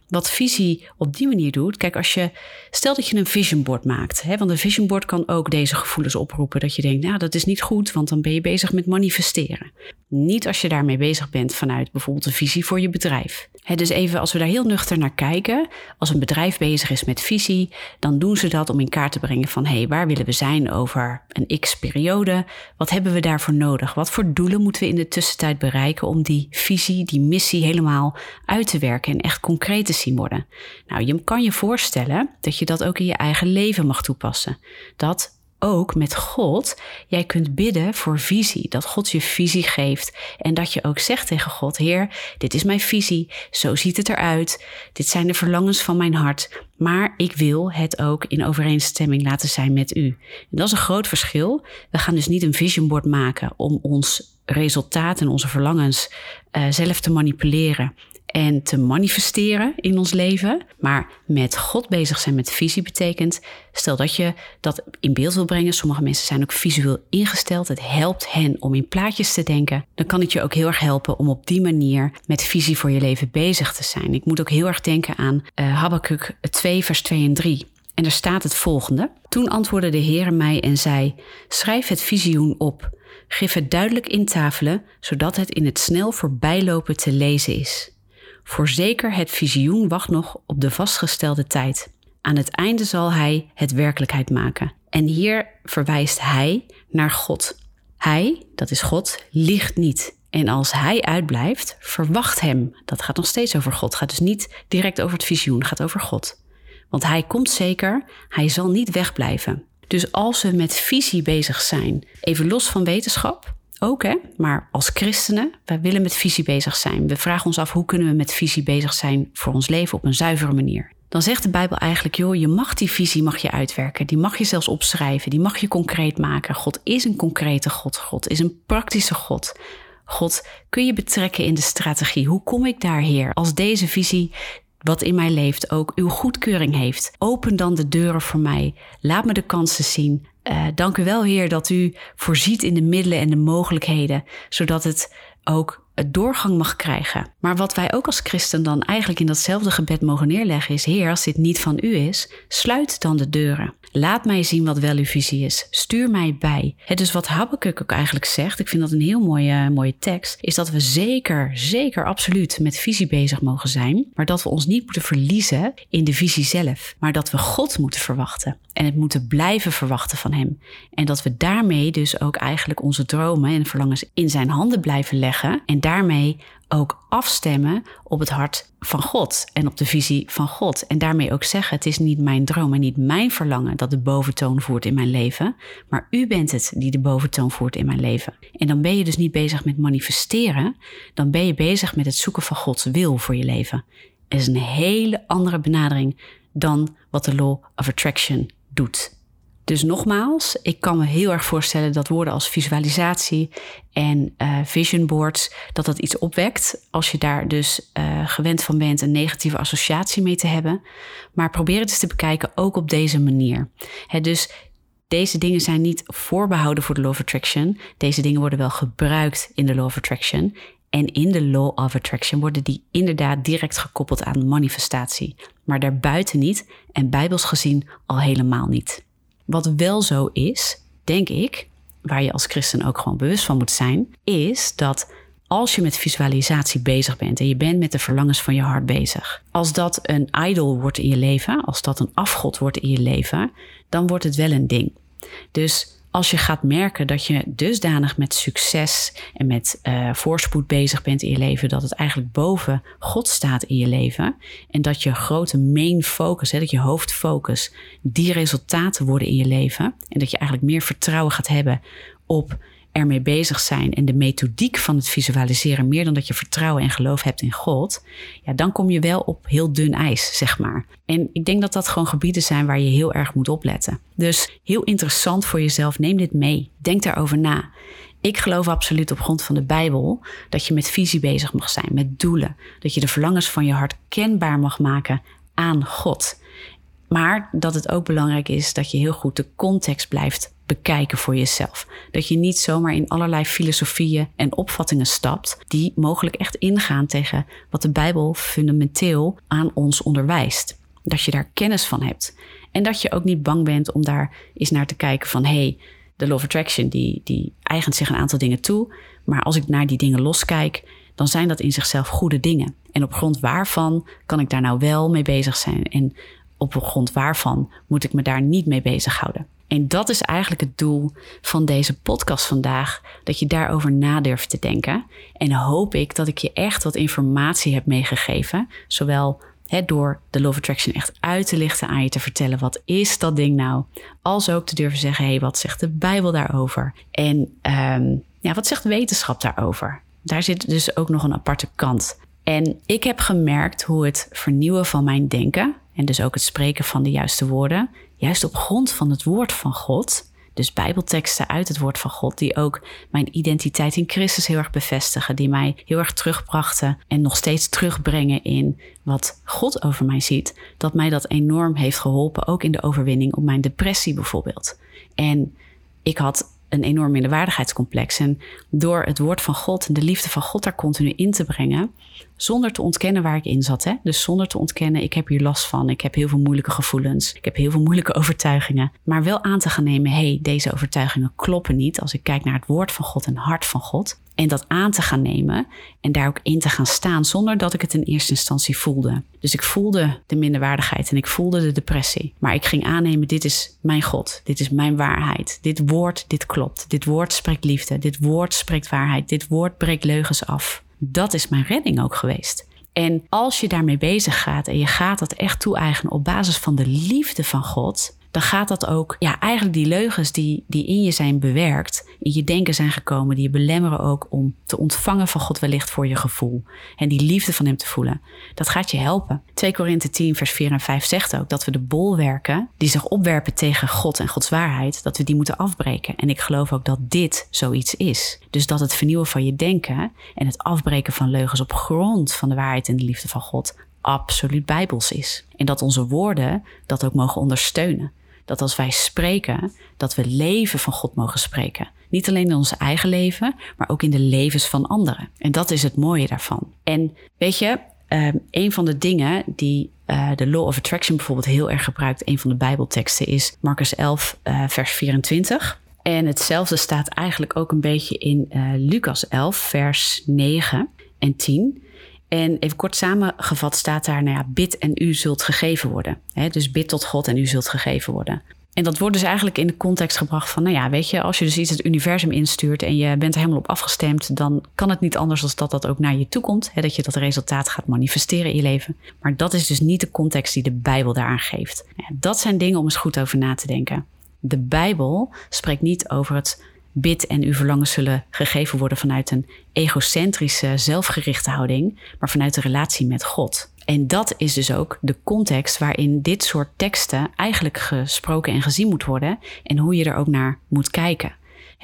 Speaker 1: wat visie op die manier doet. Kijk, als je, stel dat je een vision board maakt. Hè, want een vision board kan ook deze gevoelens oproepen. Dat je denkt, nou, dat is niet goed, want dan ben je bezig met manifesteren. Niet als je daarmee bezig bent vanuit bijvoorbeeld een visie voor je bedrijf. Dus even als we daar heel nuchter naar kijken, als een bedrijf bezig is met visie, dan doen ze dat om in kaart te brengen van hé, hey, waar willen we zijn over een x-periode? Wat hebben we daarvoor nodig? Wat voor doelen moeten we in de tussentijd bereiken om die visie, die missie helemaal uit te werken en echt concreet te zien worden? Nou, je kan je voorstellen dat je dat ook in je eigen leven mag toepassen. Dat ook met God jij kunt bidden voor visie. Dat God je visie geeft. En dat je ook zegt tegen God: Heer, dit is mijn visie. Zo ziet het eruit. Dit zijn de verlangens van mijn hart. Maar ik wil het ook in overeenstemming laten zijn met u. Dat is een groot verschil. We gaan dus niet een vision board maken om ons resultaat en onze verlangens uh, zelf te manipuleren en te manifesteren in ons leven. Maar met God bezig zijn met visie betekent, stel dat je dat in beeld wil brengen. Sommige mensen zijn ook visueel ingesteld. Het helpt hen om in plaatjes te denken. Dan kan het je ook heel erg helpen om op die manier met visie voor je leven bezig te zijn. Ik moet ook heel erg denken aan uh, Habakkuk 2, vers 2 en 3. En er staat het volgende. Toen antwoordde de Heer mij en zei: Schrijf het visioen op. Geef het duidelijk intafelen, zodat het in het snel voorbijlopen te lezen is. Voorzeker het visioen wacht nog op de vastgestelde tijd. Aan het einde zal hij het werkelijkheid maken. En hier verwijst hij naar God. Hij, dat is God, liegt niet. En als hij uitblijft, verwacht hem. Dat gaat nog steeds over God. Gaat dus niet direct over het visioen, gaat over God. Want hij komt zeker, hij zal niet wegblijven. Dus als we met visie bezig zijn, even los van wetenschap, ook, hè? maar als christenen, wij willen met visie bezig zijn. We vragen ons af hoe kunnen we met visie bezig zijn voor ons leven op een zuivere manier. Dan zegt de Bijbel eigenlijk, joh, je mag die visie mag je uitwerken. Die mag je zelfs opschrijven, die mag je concreet maken. God is een concrete God. God is een praktische God. God kun je betrekken in de strategie. Hoe kom ik daar, Heer? Als deze visie wat in mij leeft ook uw goedkeuring heeft. Open dan de deuren voor mij. Laat me de kansen zien. Uh, dank u wel, Heer, dat u voorziet in de middelen en de mogelijkheden, zodat het ook doorgang mag krijgen. Maar wat wij ook als christen dan eigenlijk in datzelfde gebed mogen neerleggen is: Heer, als dit niet van u is, sluit dan de deuren. Laat mij zien wat wel uw visie is. Stuur mij bij. Het dus wat Habakkuk ook eigenlijk zegt, ik vind dat een heel mooie, mooie tekst, is dat we zeker, zeker absoluut met visie bezig mogen zijn, maar dat we ons niet moeten verliezen in de visie zelf, maar dat we God moeten verwachten en het moeten blijven verwachten van Hem. En dat we daarmee dus ook eigenlijk onze dromen en verlangens in Zijn handen blijven leggen en daarmee ook afstemmen op het hart van God en op de visie van God. En daarmee ook zeggen: het is niet mijn droom en niet mijn verlangen dat de boventoon voert in mijn leven, maar u bent het die de boventoon voert in mijn leven. En dan ben je dus niet bezig met manifesteren, dan ben je bezig met het zoeken van Gods wil voor je leven. Het is een hele andere benadering dan wat de Law of Attraction doet. Dus nogmaals, ik kan me heel erg voorstellen dat woorden als visualisatie en uh, vision boards, dat dat iets opwekt. Als je daar dus uh, gewend van bent een negatieve associatie mee te hebben. Maar probeer het eens te bekijken ook op deze manier. Dus deze dingen zijn niet voorbehouden voor de Law of Attraction. Deze dingen worden wel gebruikt in de Law of Attraction. En in de Law of Attraction worden die inderdaad direct gekoppeld aan manifestatie. Maar daarbuiten niet en bijbels gezien al helemaal niet. Wat wel zo is, denk ik, waar je als christen ook gewoon bewust van moet zijn, is dat als je met visualisatie bezig bent en je bent met de verlangens van je hart bezig, als dat een idol wordt in je leven, als dat een afgod wordt in je leven, dan wordt het wel een ding. Dus als je gaat merken dat je dusdanig met succes en met uh, voorspoed bezig bent in je leven, dat het eigenlijk boven God staat in je leven. En dat je grote main focus, dat je hoofdfocus, die resultaten worden in je leven. En dat je eigenlijk meer vertrouwen gaat hebben op ermee bezig zijn en de methodiek van het visualiseren meer dan dat je vertrouwen en geloof hebt in God, ja, dan kom je wel op heel dun ijs, zeg maar. En ik denk dat dat gewoon gebieden zijn waar je heel erg moet opletten. Dus heel interessant voor jezelf, neem dit mee. Denk daarover na. Ik geloof absoluut op grond van de Bijbel dat je met visie bezig mag zijn, met doelen. Dat je de verlangens van je hart kenbaar mag maken aan God. Maar dat het ook belangrijk is dat je heel goed de context blijft bekijken voor jezelf. Dat je niet zomaar in allerlei filosofieën en opvattingen stapt die mogelijk echt ingaan tegen wat de Bijbel fundamenteel aan ons onderwijst. Dat je daar kennis van hebt. En dat je ook niet bang bent om daar eens naar te kijken van hé, hey, de Law of Attraction die, die eigent zich een aantal dingen toe. Maar als ik naar die dingen loskijk, dan zijn dat in zichzelf goede dingen. En op grond waarvan kan ik daar nou wel mee bezig zijn? En op grond waarvan moet ik me daar niet mee bezighouden? En dat is eigenlijk het doel van deze podcast vandaag: dat je daarover na durft te denken. En hoop ik dat ik je echt wat informatie heb meegegeven, zowel door de Love Attraction echt uit te lichten aan je te vertellen wat is dat ding nou, als ook te durven zeggen: hé, hey, wat zegt de Bijbel daarover? En um, ja, wat zegt wetenschap daarover? Daar zit dus ook nog een aparte kant. En ik heb gemerkt hoe het vernieuwen van mijn denken en dus ook het spreken van de juiste woorden, juist op grond van het woord van God, dus Bijbelteksten uit het woord van God, die ook mijn identiteit in Christus heel erg bevestigen, die mij heel erg terugbrachten en nog steeds terugbrengen in wat God over mij ziet, dat mij dat enorm heeft geholpen, ook in de overwinning op mijn depressie bijvoorbeeld. En ik had een enorm minderwaardigheidscomplex. En door het woord van God en de liefde van God daar continu in te brengen, zonder te ontkennen waar ik in zat. Hè? Dus zonder te ontkennen, ik heb hier last van, ik heb heel veel moeilijke gevoelens, ik heb heel veel moeilijke [laughs] overtuigingen. Maar wel aan te gaan nemen, hé, hey, deze overtuigingen kloppen niet als ik kijk naar het woord van God en hart van God. En dat aan te gaan nemen en daar ook in te gaan staan zonder dat ik het in eerste instantie voelde. Dus ik voelde de minderwaardigheid en ik voelde de depressie. Maar ik ging aannemen, dit is mijn God, dit is mijn waarheid. Dit woord, dit klopt. Dit woord spreekt liefde, dit woord spreekt waarheid, dit woord breekt leugens af. Dat is mijn redding ook geweest. En als je daarmee bezig gaat en je gaat dat echt toe-eigenen op basis van de liefde van God, dan gaat dat ook, ja, eigenlijk die leugens die, die in je zijn bewerkt, in je denken zijn gekomen, die je belemmeren ook om te ontvangen van God wellicht voor je gevoel. En die liefde van Hem te voelen. Dat gaat je helpen. 2 Korinthe 10, vers 4 en 5 zegt ook dat we de bolwerken die zich opwerpen tegen God en Gods waarheid, dat we die moeten afbreken. En ik geloof ook dat dit zoiets is. Dus dat het vernieuwen van je denken en het afbreken van leugens op grond van de waarheid en de liefde van God absoluut bijbels is. En dat onze woorden dat ook mogen ondersteunen. Dat als wij spreken, dat we leven van God mogen spreken. Niet alleen in ons eigen leven, maar ook in de levens van anderen. En dat is het mooie daarvan. En weet je, uh, een van de dingen die uh, de Law of Attraction bijvoorbeeld heel erg gebruikt, een van de Bijbelteksten, is Marcus 11, uh, eh, vers 24. En hetzelfde staat eigenlijk ook een beetje in uh, Lucas 11, vers 9 en 10. En even kort samengevat staat daar, nou ja, bid en u zult gegeven worden. dus bid tot God en u zult gegeven worden. En dat wordt dus eigenlijk in de context gebracht van, nou ja, weet je, als je dus iets het universum instuurt en je bent er helemaal op afgestemd, dan kan het niet anders dan dat dat ook naar je toe komt. dat je dat resultaat gaat manifesteren in je leven. Maar dat is dus niet de context die de Bijbel daaraan geeft. dat zijn dingen om eens goed over na te denken. De Bijbel spreekt niet over het bid en uw verlangens zullen gegeven worden vanuit een egocentrische, zelfgerichte houding, maar vanuit de relatie met God. En dat is dus ook de context waarin dit soort teksten eigenlijk gesproken en gezien moet worden en hoe je er ook naar moet kijken.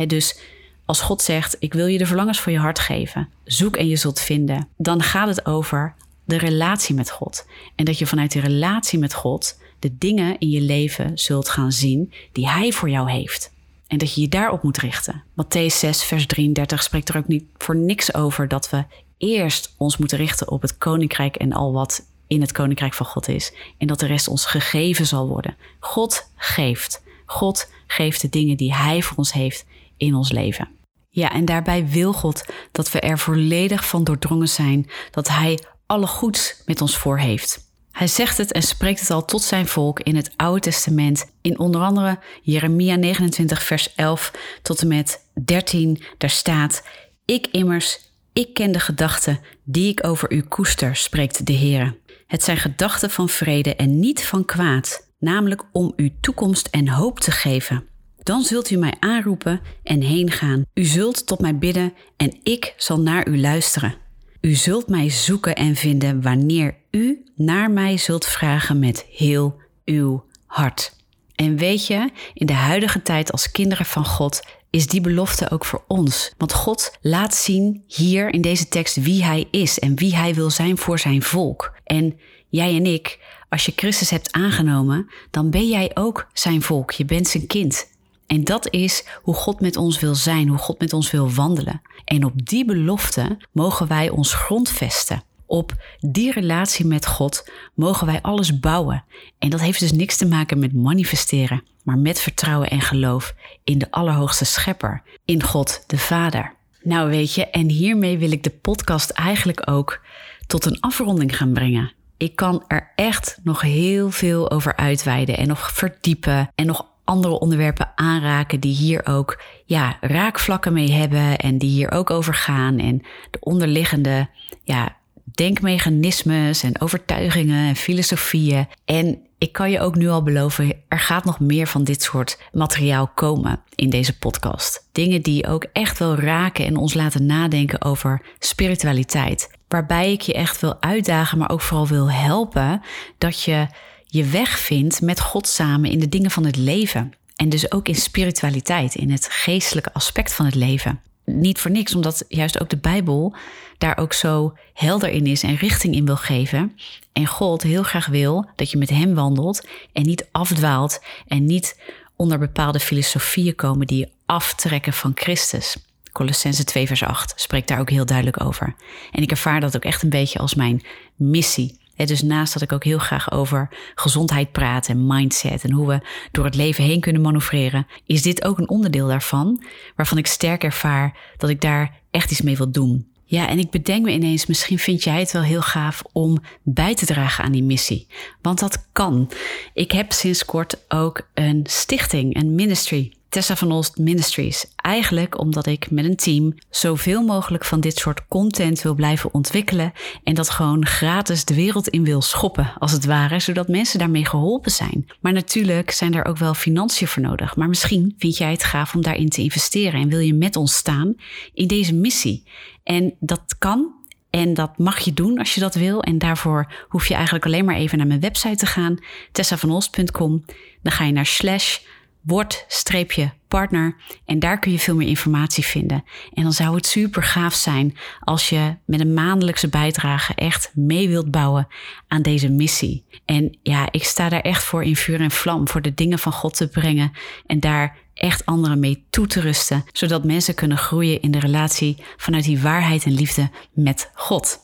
Speaker 1: dus als God zegt: Ik wil je de verlangens voor je hart geven, zoek en je zult vinden, dan gaat het over de relatie met God. En dat je vanuit die relatie met God de dingen in je leven zult gaan zien die Hij voor jou heeft. En dat je je daarop moet richten. Matthäus 6, vers 33 spreekt er ook niet voor niks over dat we eerst ons moeten richten op het koninkrijk en al wat in het koninkrijk van God is. En dat de rest ons gegeven zal worden. God geeft. God geeft de dingen die Hij voor ons heeft in ons leven. Ja, en daarbij wil God dat we er volledig van doordrongen zijn dat Hij alle goeds met ons voor heeft. Hij zegt het en spreekt het al tot zijn volk in het Oude Testament, in onder andere Jeremia 29, vers 11 tot en met 13. Daar staat: Ik immers, ik ken de gedachten die ik over u koester, spreekt de Heer. Het zijn gedachten van vrede en niet van kwaad, namelijk om u toekomst en hoop te geven. Dan zult u mij aanroepen en heen gaan. U zult tot mij bidden en ik zal naar u luisteren. U zult mij zoeken en vinden wanneer u naar mij zult vragen met heel uw hart. En weet je, in de huidige tijd als kinderen van God is die belofte ook voor ons. Want God laat zien hier in deze tekst wie Hij is en wie Hij wil zijn voor zijn volk. En jij en ik, als je Christus hebt aangenomen, dan ben jij ook zijn volk. Je bent zijn kind. En dat is hoe God met ons wil zijn, hoe God met ons wil wandelen. En op die belofte mogen wij ons grondvesten. Op die relatie met God mogen wij alles bouwen. En dat heeft dus niks te maken met manifesteren, maar met vertrouwen en geloof in de Allerhoogste Schepper, in God de Vader. Nou weet je, en hiermee wil ik de podcast eigenlijk ook tot een afronding gaan brengen. Ik kan er echt nog heel veel over uitweiden en nog verdiepen en nog andere onderwerpen aanraken die hier ook ja, raakvlakken mee hebben en die hier ook over gaan en de onderliggende ja, denkmechanismes en overtuigingen en filosofieën. En ik kan je ook nu al beloven, er gaat nog meer van dit soort materiaal komen in deze podcast. Dingen die ook echt wel raken en ons laten nadenken over spiritualiteit. Waarbij ik je echt wil uitdagen, maar ook vooral wil helpen dat je je weg vindt met God samen in de dingen van het leven. En dus ook in spiritualiteit, in het geestelijke aspect van het leven. Niet voor niks, omdat juist ook de Bijbel daar ook zo helder in is en richting in wil geven. En God heel graag wil dat je met Hem wandelt en niet afdwaalt en niet onder bepaalde filosofieën komen die je aftrekken van Christus. Colossense 2 vers 8 spreekt daar ook heel duidelijk over. En ik ervaar dat ook echt een beetje als mijn missie dus naast dat ik ook heel graag over gezondheid praat en mindset en hoe we door het leven heen kunnen manoeuvreren, is dit ook een onderdeel daarvan, waarvan ik sterk ervaar dat ik daar echt iets mee wil doen. Ja, en ik bedenk me ineens, misschien vind jij het wel heel gaaf om bij te dragen aan die missie. Want dat kan. Ik heb sinds kort ook een stichting, een ministry. Tessa van Olst Ministries. Eigenlijk omdat ik met een team zoveel mogelijk van dit soort content wil blijven ontwikkelen en dat gewoon gratis de wereld in wil schoppen, als het ware, zodat mensen daarmee geholpen zijn. Maar natuurlijk zijn er ook wel financiën voor nodig. Maar misschien vind jij het gaaf om daarin te investeren en wil je met ons staan in deze missie. En dat kan en dat mag je doen als je dat wil. En daarvoor hoef je eigenlijk alleen maar even naar mijn website te gaan, tessavanost.com. Dan ga je naar slash word-partner en daar kun je veel meer informatie vinden. En dan zou het super gaaf zijn als je met een maandelijkse bijdrage echt mee wilt bouwen aan deze missie. En ja, ik sta daar echt voor in vuur en vlam voor de dingen van God te brengen en daar echt anderen mee toe te rusten, zodat mensen kunnen groeien in de relatie vanuit die waarheid en liefde met God.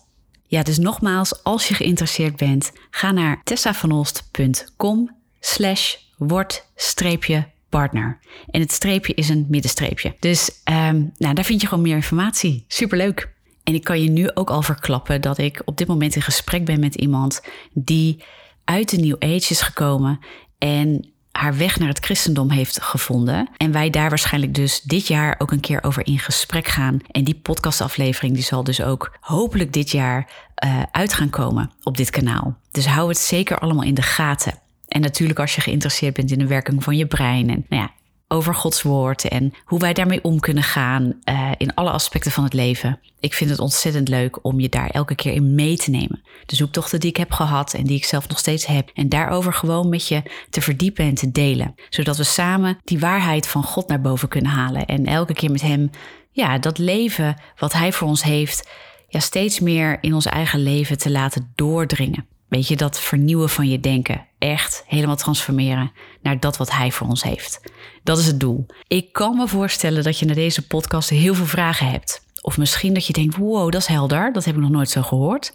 Speaker 1: Ja, dus nogmaals, als je geïnteresseerd bent, ga naar tessavanost.com slash word-partner. En het streepje is een middenstreepje. Dus um, nou, daar vind je gewoon meer informatie. Superleuk. En ik kan je nu ook al verklappen dat ik op dit moment in gesprek ben met iemand die uit de New Age is gekomen en haar weg naar het christendom heeft gevonden. En wij daar waarschijnlijk dus dit jaar ook een keer over in gesprek gaan. En die podcastaflevering die zal dus ook hopelijk dit jaar uh, uit gaan komen op dit kanaal. Dus hou het zeker allemaal in de gaten. En natuurlijk als je geïnteresseerd bent in de werking van je brein en nou ja, over Gods woord en hoe wij daarmee om kunnen gaan uh, in alle aspecten van het leven. Ik vind het ontzettend leuk om je daar elke keer in mee te nemen. De zoektochten die ik heb gehad en die ik zelf nog steeds heb. En daarover gewoon met je te verdiepen en te delen. Zodat we samen die waarheid van God naar boven kunnen halen. En elke keer met Hem, ja, dat leven wat Hij voor ons heeft, ja, steeds meer in ons eigen leven te laten doordringen. Weet je, dat vernieuwen van je denken. Echt helemaal transformeren naar dat wat hij voor ons heeft. Dat is het doel. Ik kan me voorstellen dat je naar deze podcast heel veel vragen hebt. Of misschien dat je denkt, wow, dat is helder. Dat heb ik nog nooit zo gehoord.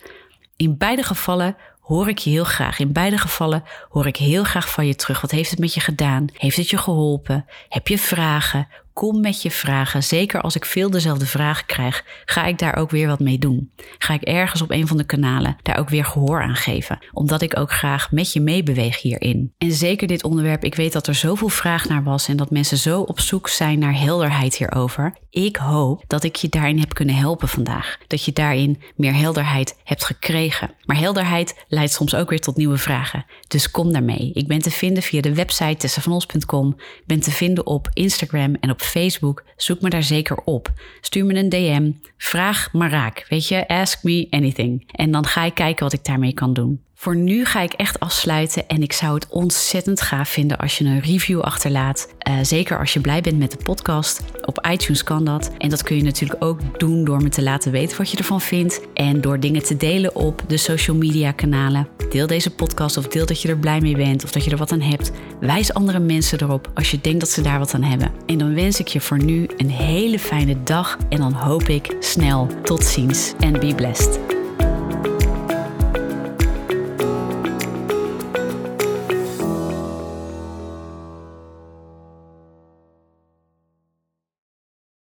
Speaker 1: In beide gevallen hoor ik je heel graag. In beide gevallen hoor ik heel graag van je terug. Wat heeft het met je gedaan? Heeft het je geholpen? Heb je vragen? Kom met je vragen. Zeker als ik veel dezelfde vragen krijg, ga ik daar ook weer wat mee doen. Ga ik ergens op een van de kanalen daar ook weer gehoor aan geven. Omdat ik ook graag met je meebeweeg hierin. En zeker dit onderwerp, ik weet dat er zoveel vraag naar was en dat mensen zo op zoek zijn naar helderheid hierover. Ik hoop dat ik je daarin heb kunnen helpen vandaag. Dat je daarin meer helderheid hebt gekregen. Maar helderheid leidt soms ook weer tot nieuwe vragen. Dus kom daarmee. Ik ben te vinden via de website tessavanos.com. Ben te vinden op Instagram en op Facebook. Zoek me daar zeker op. Stuur me een DM. Vraag maar raak. Weet je, ask me anything. En dan ga ik kijken wat ik daarmee kan doen. Voor nu ga ik echt afsluiten en ik zou het ontzettend gaaf vinden als je een review achterlaat. Uh, zeker als je blij bent met de podcast. Op iTunes kan dat. En dat kun je natuurlijk ook doen door me te laten weten wat je ervan vindt. En door dingen te delen op de social media kanalen. Deel deze podcast of deel dat je er blij mee bent of dat je er wat aan hebt. Wijs andere mensen erop als je denkt dat ze daar wat aan hebben. En dan wens ik je voor nu een hele fijne dag en dan hoop ik snel tot ziens en be blessed.